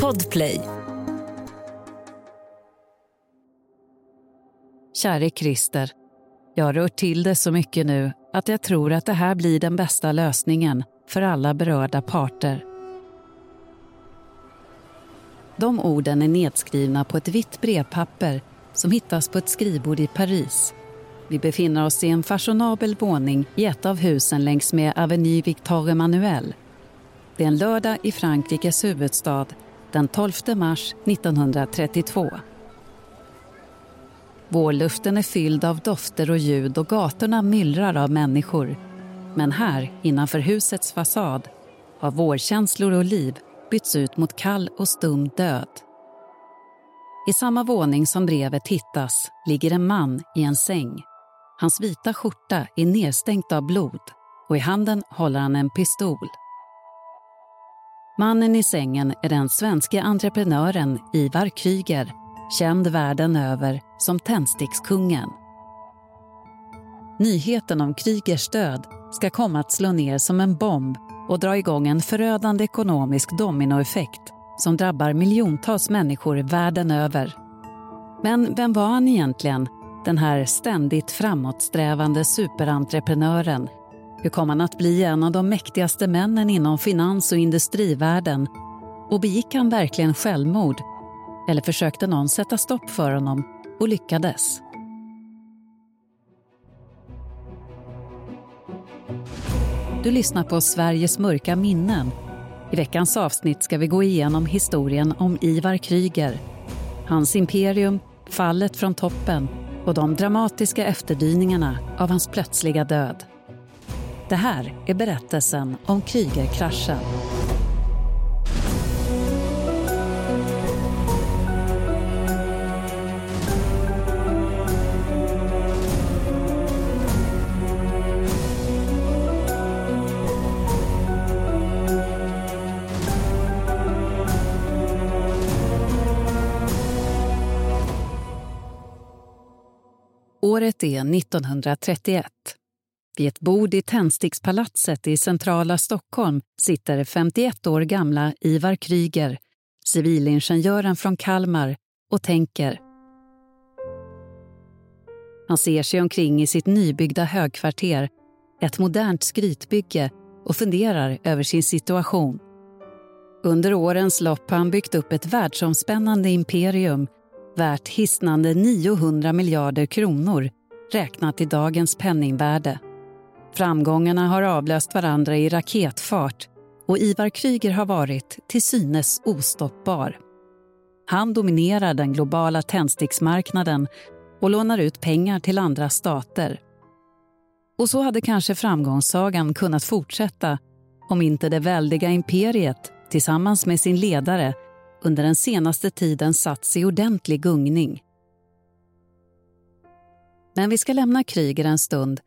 Podplay. Käre Christer. Jag har rört till det så mycket nu att jag tror att det här blir den bästa lösningen för alla berörda parter. De orden är nedskrivna på ett vitt brevpapper som hittas på ett skrivbord i Paris. Vi befinner oss i en fashionabel våning i ett av husen längs med Avenue Victor Emmanuel. Det är en lördag i Frankrikes huvudstad den 12 mars 1932. Vårluften är fylld av dofter och ljud och gatorna myllrar av människor. Men här, innanför husets fasad, har vårkänslor och liv bytts ut mot kall och stum död. I samma våning som brevet hittas ligger en man i en säng. Hans vita skjorta är nedstänkt av blod och i handen håller han en pistol. Mannen i sängen är den svenska entreprenören Ivar Kryger känd världen över som Tändstickskungen. Nyheten om Krygers död ska komma att slå ner som en bomb och dra igång en förödande ekonomisk dominoeffekt som drabbar miljontals människor världen över. Men vem var han egentligen, den här ständigt framåtsträvande superentreprenören? Hur kom han att bli en av de mäktigaste männen inom finans och industrivärlden? Och begick han verkligen självmord? Eller försökte någon sätta stopp för honom och lyckades? Du lyssnar på Sveriges mörka minnen. I veckans avsnitt ska vi gå igenom historien om Ivar Kryger, hans imperium, fallet från toppen och de dramatiska efterdyningarna av hans plötsliga död. Det här är berättelsen om Krügerkraschen. Året är 1931. Vid ett bord i Tändstickspalatset i centrala Stockholm sitter 51 år gamla Ivar Kryger, civilingenjören från Kalmar, och tänker. Han ser sig omkring i sitt nybyggda högkvarter, ett modernt skrytbygge och funderar över sin situation. Under årens lopp har han byggt upp ett världsomspännande imperium värt hisnande 900 miljarder kronor räknat i dagens penningvärde. Framgångarna har avlöst varandra i raketfart och Ivar Kryger har varit till synes ostoppbar. Han dominerar den globala tändsticksmarknaden och lånar ut pengar till andra stater. Och så hade kanske framgångssagan kunnat fortsätta om inte det väldiga imperiet tillsammans med sin ledare under den senaste tiden satts i ordentlig gungning. Men vi ska lämna Kryger en stund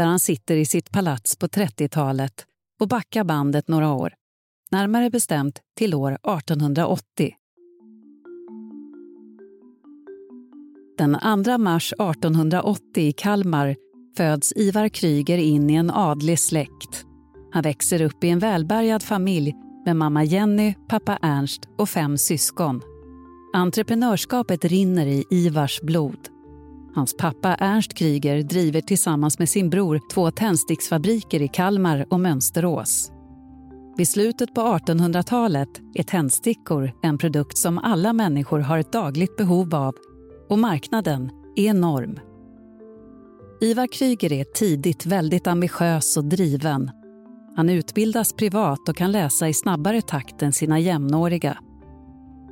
där han sitter i sitt palats på 30-talet och backar bandet några år, närmare bestämt till år 1880. Den 2 mars 1880 i Kalmar föds Ivar Kryger in i en adlig släkt. Han växer upp i en välbärgad familj med mamma Jenny, pappa Ernst och fem syskon. Entreprenörskapet rinner i Ivars blod. Hans pappa Ernst Kryger driver tillsammans med sin bror två tändsticksfabriker i Kalmar och Mönsterås. Vid slutet på 1800-talet är tändstickor en produkt som alla människor har ett dagligt behov av och marknaden är enorm. Ivar Kryger är tidigt väldigt ambitiös och driven han utbildas privat och kan läsa i snabbare takt än sina jämnåriga.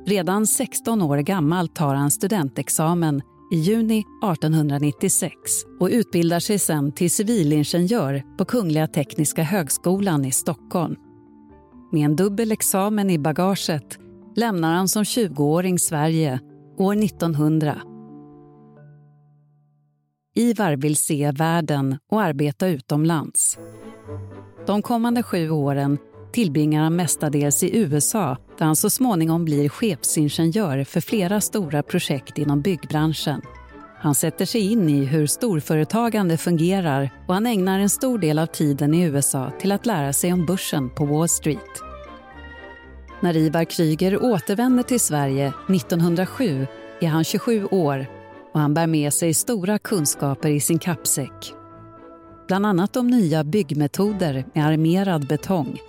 Redan 16 år gammal tar han studentexamen i juni 1896 och utbildar sig sen till civilingenjör på Kungliga Tekniska högskolan i Stockholm. Med en dubbel examen i bagaget lämnar han som 20-åring Sverige år 1900. Ivar vill se världen och arbeta utomlands. De kommande sju åren tillbringar han mestadels i USA där han så småningom blir chefsingenjör för flera stora projekt inom byggbranschen. Han sätter sig in i hur storföretagande fungerar och han ägnar en stor del av tiden i USA till att lära sig om börsen på Wall Street. När Ivar Kryger återvänder till Sverige 1907 är han 27 år och han bär med sig stora kunskaper i sin kappsäck. Bland annat om nya byggmetoder med armerad betong.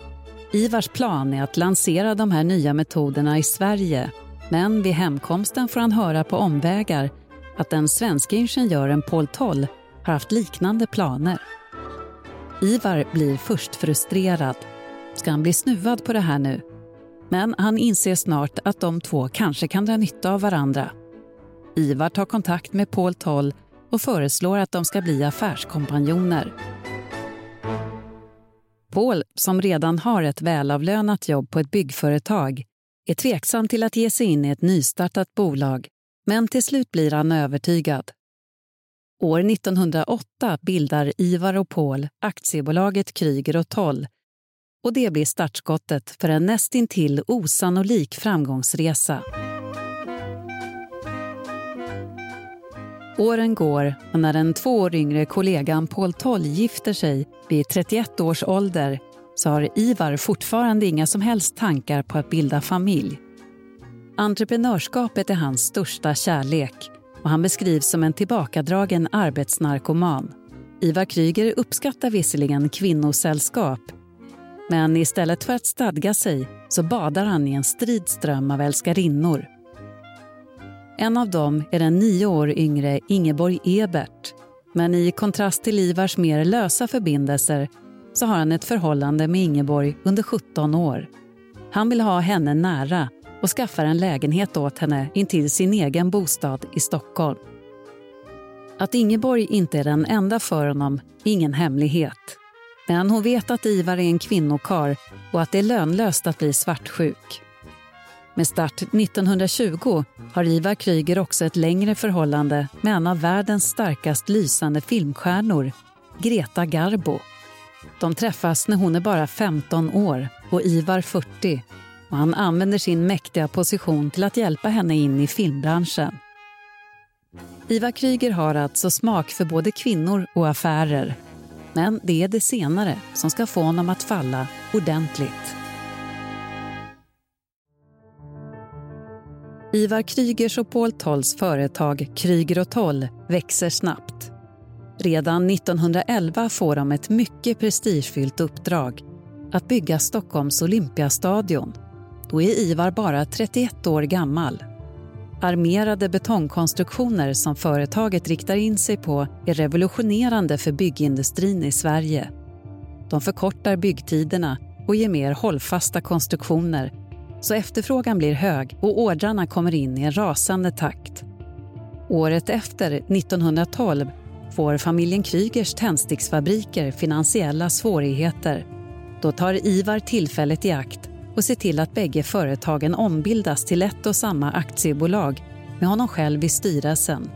Ivars plan är att lansera de här nya metoderna i Sverige men vid hemkomsten får han höra på omvägar att den svenska ingenjören Paul Toll har haft liknande planer. Ivar blir först frustrerad. Ska han bli snuvad på det här nu? Men han inser snart att de två kanske kan dra nytta av varandra. Ivar tar kontakt med Paul Toll och föreslår att de ska bli affärskompanjoner. Paul, som redan har ett välavlönat jobb på ett byggföretag, är tveksam till att ge sig in i ett nystartat bolag, men till slut blir han övertygad. År 1908 bildar Ivar och Paul aktiebolaget Kryger och Toll och det blir startskottet för en nästintill osannolik framgångsresa. Åren går och när den två år yngre kollegan Paul Toll gifter sig vid 31 års ålder så har Ivar fortfarande inga som helst tankar på att bilda familj. Entreprenörskapet är hans största kärlek och han beskrivs som en tillbakadragen arbetsnarkoman. Ivar Kryger uppskattar visserligen kvinnosällskap men istället för att stadga sig så badar han i en strid ström av älskarinnor. En av dem är den nio år yngre Ingeborg Ebert men i kontrast till Ivars mer lösa förbindelser så har han ett förhållande med Ingeborg under 17 år. Han vill ha henne nära och skaffar en lägenhet åt henne intill sin egen bostad i Stockholm. Att Ingeborg inte är den enda för honom är ingen hemlighet. Men hon vet att Ivar är en kvinnokar och att det är lönlöst att bli svartsjuk. Med start 1920 har Ivar Kryger också ett längre förhållande med en av världens starkast lysande filmstjärnor, Greta Garbo. De träffas när hon är bara 15 år och Ivar 40 och han använder sin mäktiga position till att hjälpa henne in i filmbranschen. Ivar Kryger har alltså smak för både kvinnor och affärer. Men det är det senare som ska få honom att falla ordentligt. Ivar Krygers och Paul Tolls företag Kryger och Toll växer snabbt. Redan 1911 får de ett mycket prestigefyllt uppdrag att bygga Stockholms Olympiastadion. Då är Ivar bara 31 år gammal. Armerade betongkonstruktioner som företaget riktar in sig på är revolutionerande för byggindustrin i Sverige. De förkortar byggtiderna och ger mer hållfasta konstruktioner så efterfrågan blir hög och ordrarna kommer in i en rasande takt. Året efter, 1912, får familjen Krygers tändsticksfabriker finansiella svårigheter. Då tar Ivar tillfället i akt och ser till att bägge företagen ombildas till ett och samma aktiebolag med honom själv i styrelsen.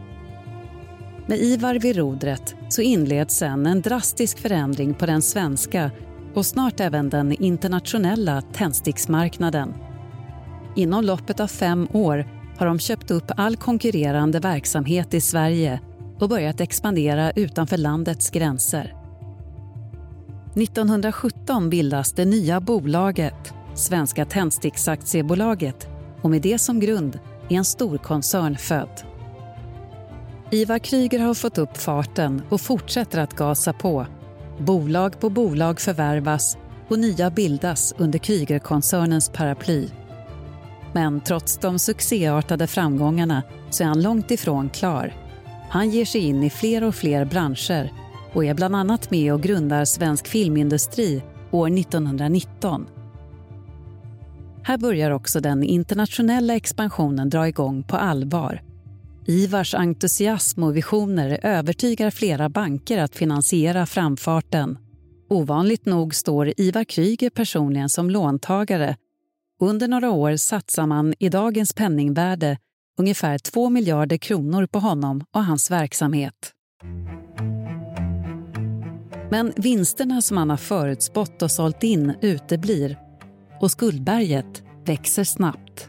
Med Ivar vid rodret så inleds sen en drastisk förändring på den svenska och snart även den internationella tändsticksmarknaden. Inom loppet av fem år har de köpt upp all konkurrerande verksamhet i Sverige och börjat expandera utanför landets gränser. 1917 bildas det nya bolaget, Svenska Tändsticksaktiebolaget och med det som grund är en storkoncern född. Ivar Kryger har fått upp farten och fortsätter att gasa på. Bolag på bolag förvärvas och nya bildas under Krygerkoncernens paraply. Men trots de succéartade framgångarna så är han långt ifrån klar. Han ger sig in i fler och fler branscher och är bland annat med och grundar Svensk Filmindustri år 1919. Här börjar också den internationella expansionen dra igång på allvar. Ivars entusiasm och visioner övertygar flera banker att finansiera framfarten. Ovanligt nog står Ivar Kryger personligen som låntagare under några år satsar man i dagens penningvärde ungefär 2 miljarder kronor på honom och hans verksamhet. Men vinsterna som han har förutspått och sålt in uteblir och skuldberget växer snabbt.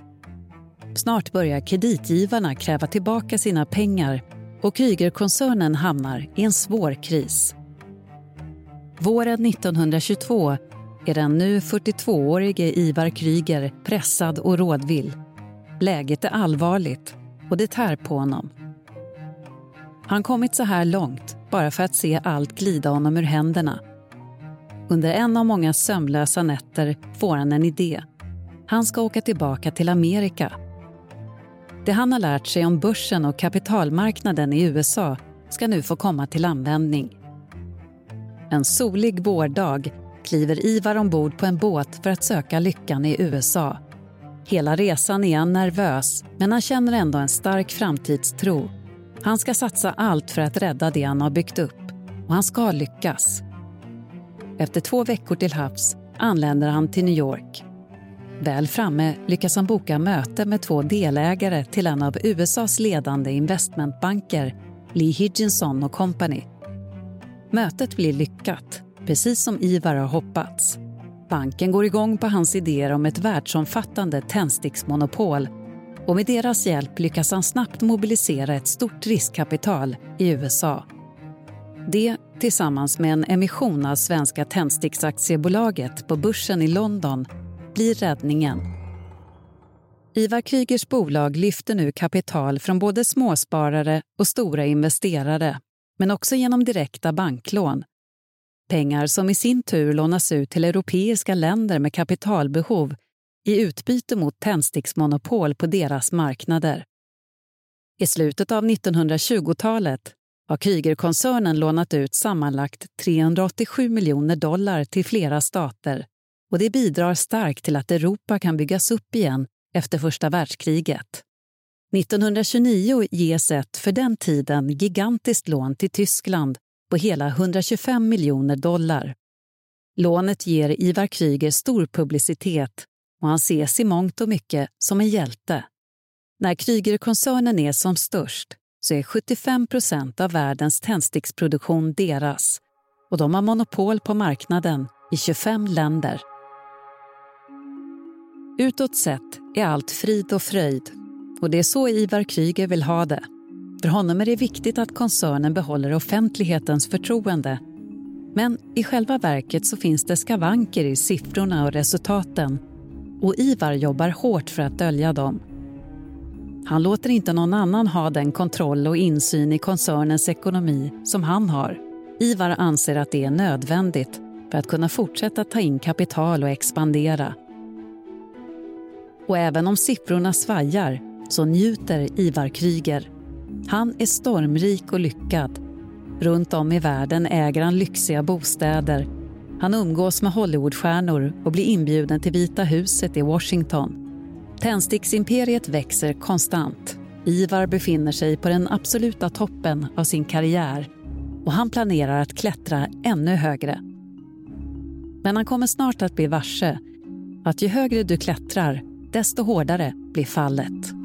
Snart börjar kreditgivarna kräva tillbaka sina pengar och Krygerkoncernen hamnar i en svår kris. Våren 1922 är den nu 42-årige Ivar Kryger pressad och rådvill. Läget är allvarligt och det tär på honom. Han kommit så här långt bara för att se allt glida honom ur händerna. Under en av många sömnlösa nätter får han en idé. Han ska åka tillbaka till Amerika. Det han har lärt sig om börsen och kapitalmarknaden i USA ska nu få komma till användning. En solig vårdag kliver Ivar ombord på en båt för att söka lyckan i USA. Hela resan är han nervös, men han känner ändå en stark framtidstro. Han ska satsa allt för att rädda det han har byggt upp och han ska lyckas. Efter två veckor till havs anländer han till New York. Väl framme lyckas han boka möte med två delägare till en av USAs ledande investmentbanker, Lee Higginson Company. Mötet blir lyckat, precis som Ivar har hoppats. Banken går igång på hans idéer om ett världsomfattande tändsticksmonopol och med deras hjälp lyckas han snabbt mobilisera ett stort riskkapital i USA. Det, tillsammans med en emission av Svenska Tändsticksaktiebolaget på börsen i London, blir räddningen. Ivar Krygers bolag lyfter nu kapital från både småsparare och stora investerare men också genom direkta banklån. Pengar som i sin tur lånas ut till europeiska länder med kapitalbehov i utbyte mot tändsticksmonopol på deras marknader. I slutet av 1920-talet har Krügerkoncernen lånat ut sammanlagt 387 miljoner dollar till flera stater och det bidrar starkt till att Europa kan byggas upp igen efter första världskriget. 1929 ges ett för den tiden gigantiskt lån till Tyskland på hela 125 miljoner dollar. Lånet ger Ivar Kryger stor publicitet och han ses i mångt och mycket som en hjälte. När Krügerkoncernen är som störst så är 75 procent av världens tändsticksproduktion deras och de har monopol på marknaden i 25 länder. Utåt sett är allt frid och fröjd och det är så Ivar Kryger vill ha det. För honom är det viktigt att koncernen behåller offentlighetens förtroende. Men i själva verket så finns det skavanker i siffrorna och resultaten och Ivar jobbar hårt för att dölja dem. Han låter inte någon annan ha den kontroll och insyn i koncernens ekonomi som han har. Ivar anser att det är nödvändigt för att kunna fortsätta ta in kapital och expandera. Och även om siffrorna svajar så njuter Ivar Kryger. Han är stormrik och lyckad. Runt om i världen äger han lyxiga bostäder. Han umgås med Hollywoodstjärnor och blir inbjuden till Vita huset i Washington. Tändsticksimperiet växer konstant. Ivar befinner sig på den absoluta toppen av sin karriär och han planerar att klättra ännu högre. Men han kommer snart att bli varse att ju högre du klättrar, desto hårdare blir fallet.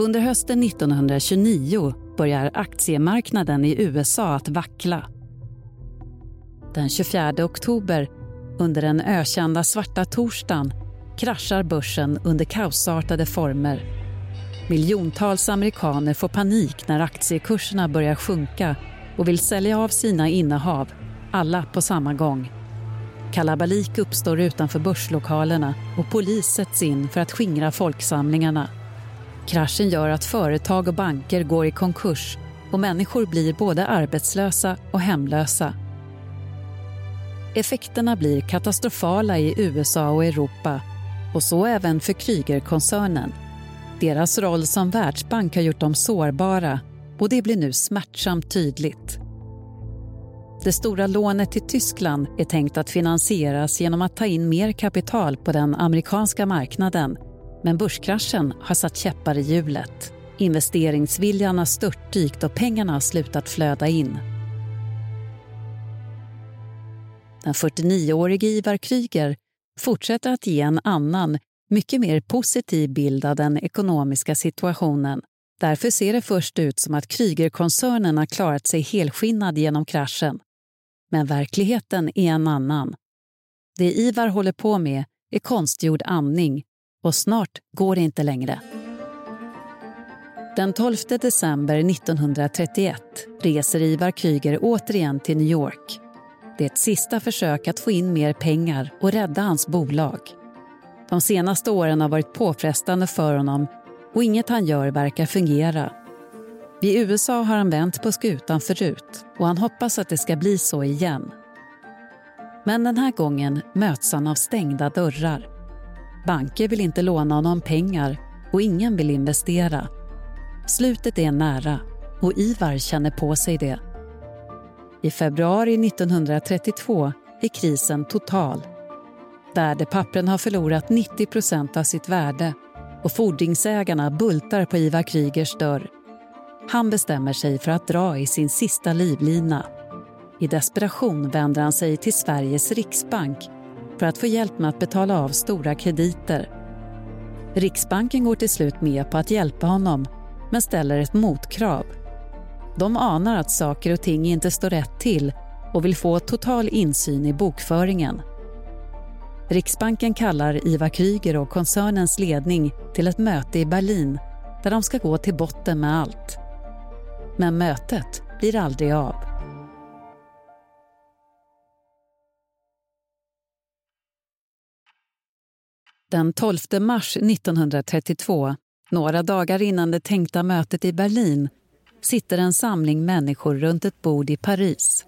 Under hösten 1929 börjar aktiemarknaden i USA att vackla. Den 24 oktober, under den ökända svarta torsdagen, kraschar börsen under kaosartade former. Miljontals amerikaner får panik när aktiekurserna börjar sjunka och vill sälja av sina innehav, alla på samma gång. Kalabalik uppstår utanför börslokalerna och polis sätts in för att skingra folksamlingarna. Kraschen gör att företag och banker går i konkurs och människor blir både arbetslösa och hemlösa. Effekterna blir katastrofala i USA och Europa och så även för Krügerkoncernen. Deras roll som världsbank har gjort dem sårbara och det blir nu smärtsamt tydligt. Det stora lånet till Tyskland är tänkt att finansieras genom att ta in mer kapital på den amerikanska marknaden men börskraschen har satt käppar i hjulet. Investeringsviljan har störtdykt och pengarna har slutat flöda in. Den 49-årige Ivar Kryger fortsätter att ge en annan, mycket mer positiv bild av den ekonomiska situationen. Därför ser det först ut som att Krygerkoncernen har klarat sig helskinnad genom kraschen. Men verkligheten är en annan. Det Ivar håller på med är konstgjord andning och snart går det inte längre. Den 12 december 1931 reser Ivar Kryger återigen till New York. Det är ett sista försök att få in mer pengar och rädda hans bolag. De senaste åren har varit påfrestande för honom och inget han gör verkar fungera. I USA har han vänt på skutan förut och han hoppas att det ska bli så igen. Men den här gången möts han av stängda dörrar. Banker vill inte låna honom pengar och ingen vill investera. Slutet är nära och Ivar känner på sig det. I februari 1932 är krisen total. Värdepappren har förlorat 90 procent av sitt värde och fordringsägarna bultar på Ivar Krygers dörr. Han bestämmer sig för att dra i sin sista livlina. I desperation vänder han sig till Sveriges riksbank för att få hjälp med att betala av stora krediter. Riksbanken går till slut med på att hjälpa honom men ställer ett motkrav. De anar att saker och ting inte står rätt till och vill få total insyn i bokföringen. Riksbanken kallar Ivar Kryger och koncernens ledning till ett möte i Berlin där de ska gå till botten med allt. Men mötet blir aldrig av. Den 12 mars 1932, några dagar innan det tänkta mötet i Berlin sitter en samling människor runt ett bord i Paris.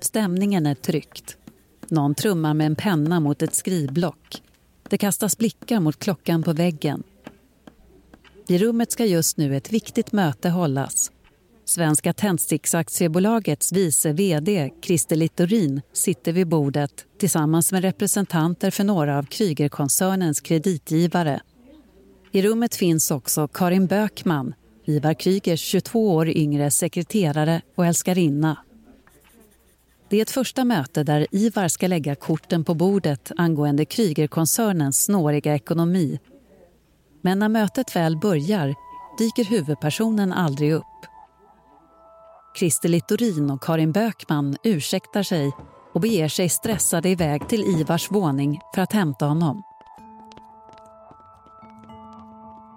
Stämningen är tryckt. Någon trummar med en penna mot ett skrivblock. Det kastas blickar mot klockan på väggen. I rummet ska just nu ett viktigt möte hållas. Svenska Tändsticksaktiebolagets vice vd Christer Littorin sitter vid bordet tillsammans med representanter för några av Krygerkoncernens kreditgivare. I rummet finns också Karin Bökman, Ivar Krygers 22 år yngre sekreterare och älskarinna. Det är ett första möte där Ivar ska lägga korten på bordet angående Krygerkoncernens snåriga ekonomi. Men när mötet väl börjar dyker huvudpersonen aldrig upp. Christer Littorin och Karin Bökman ursäktar sig och beger sig stressade iväg till Ivars våning för att hämta honom.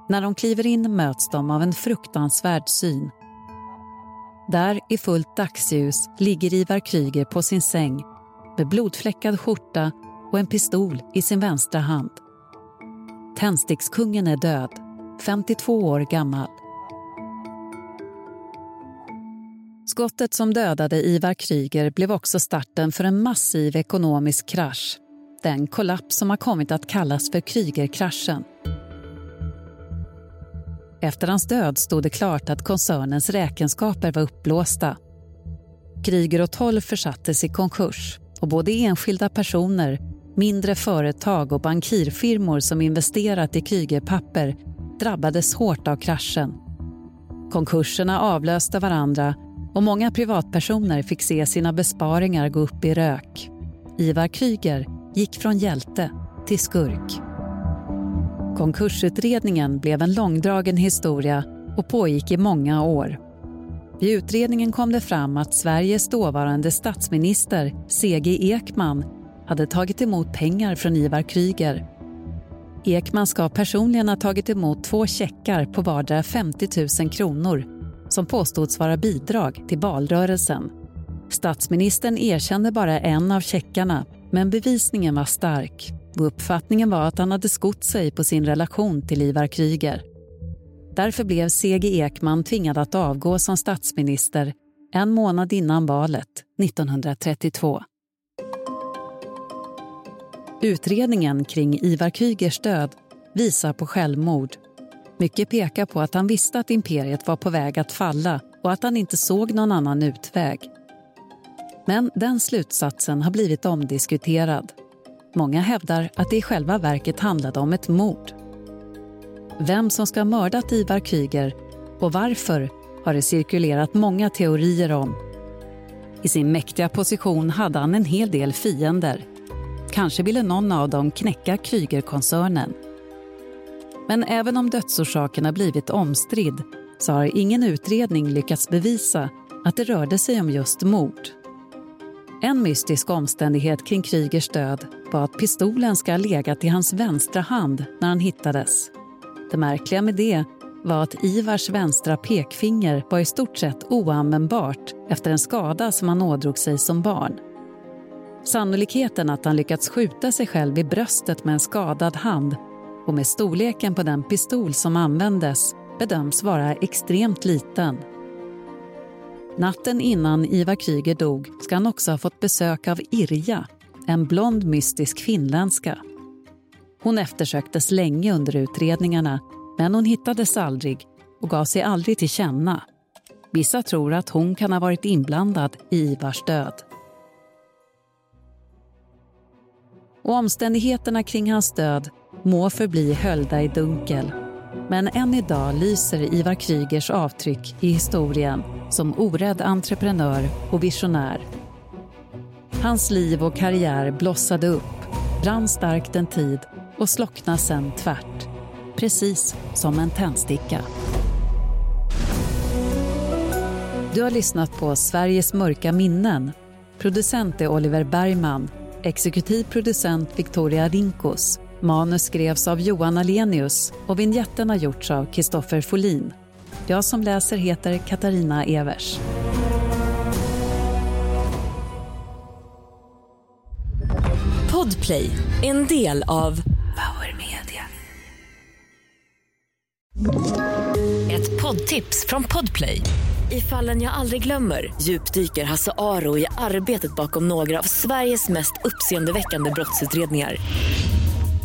När de kliver in möts de av en fruktansvärd syn. Där i fullt dagsljus ligger Ivar Kryger på sin säng med blodfläckad skjorta och en pistol i sin vänstra hand. Tändstickskungen är död, 52 år gammal. Skottet som dödade Ivar Kryger blev också starten för en massiv ekonomisk krasch. Den kollaps som har kommit att kallas för Krygerkraschen. Efter hans död stod det klart att koncernens räkenskaper var uppblåsta. Kryger och Toll försattes i konkurs och både enskilda personer, mindre företag och bankirfirmor som investerat i Krygerpapper drabbades hårt av kraschen. Konkurserna avlöste varandra och många privatpersoner fick se sina besparingar gå upp i rök. Ivar Kryger gick från hjälte till skurk. Konkursutredningen blev en långdragen historia och pågick i många år. Vid utredningen kom det fram att Sveriges dåvarande statsminister C.G. Ekman hade tagit emot pengar från Ivar Kryger. Ekman ska personligen ha tagit emot två checkar på vardera 50 000 kronor som påstods vara bidrag till valrörelsen. Statsministern erkände bara en av checkarna men bevisningen var stark och uppfattningen var att han hade skott sig på sin relation till Ivar Kryger. Därför blev C.G. Ekman tvingad att avgå som statsminister en månad innan valet 1932. Utredningen kring Ivar Krygers död visar på självmord. Mycket pekar på att han visste att imperiet var på väg att falla och att han inte såg någon annan utväg. Men den slutsatsen har blivit omdiskuterad. Många hävdar att det i själva verket handlade om ett mord. Vem som ska ha mördat Ivar Kryger Och varför har det cirkulerat många teorier om. I sin mäktiga position hade han en hel del fiender. Kanske ville någon av dem knäcka Krygerkoncernen. koncernen men även om dödsorsaken har blivit omstridd så har ingen utredning lyckats bevisa att det rörde sig om just mord. En mystisk omständighet kring Krygers död var att pistolen ska ha legat i hans vänstra hand när han hittades. Det märkliga med det var att Ivars vänstra pekfinger var i stort sett oanvändbart efter en skada som han ådrog sig som barn. Sannolikheten att han lyckats skjuta sig själv i bröstet med en skadad hand och med storleken på den pistol som användes bedöms vara extremt liten. Natten innan Ivar Kryger dog ska han också ha fått besök av Irja, en blond mystisk finländska. Hon eftersöktes länge under utredningarna men hon hittades aldrig och gav sig aldrig till känna. Vissa tror att hon kan ha varit inblandad i Ivars död. Och omständigheterna kring hans död må förbli höljda i dunkel. Men än idag lyser Ivar Krygers avtryck i historien som orädd entreprenör och visionär. Hans liv och karriär blossade upp, brann starkt en tid och slocknade sen tvärt. Precis som en tändsticka. Du har lyssnat på Sveriges mörka minnen. Producent är Oliver Bergman. Exekutiv producent Victoria Rinkos. Manus skrevs av Johan Alenius och vinjetten har gjorts av Kristoffer Folin. Jag som läser heter Katarina Evers. Podplay, en del av Power Media. Ett poddtips från Podplay. I fallen jag aldrig glömmer djupdyker Hasse Aro i arbetet bakom några av Sveriges mest uppseendeväckande brottsutredningar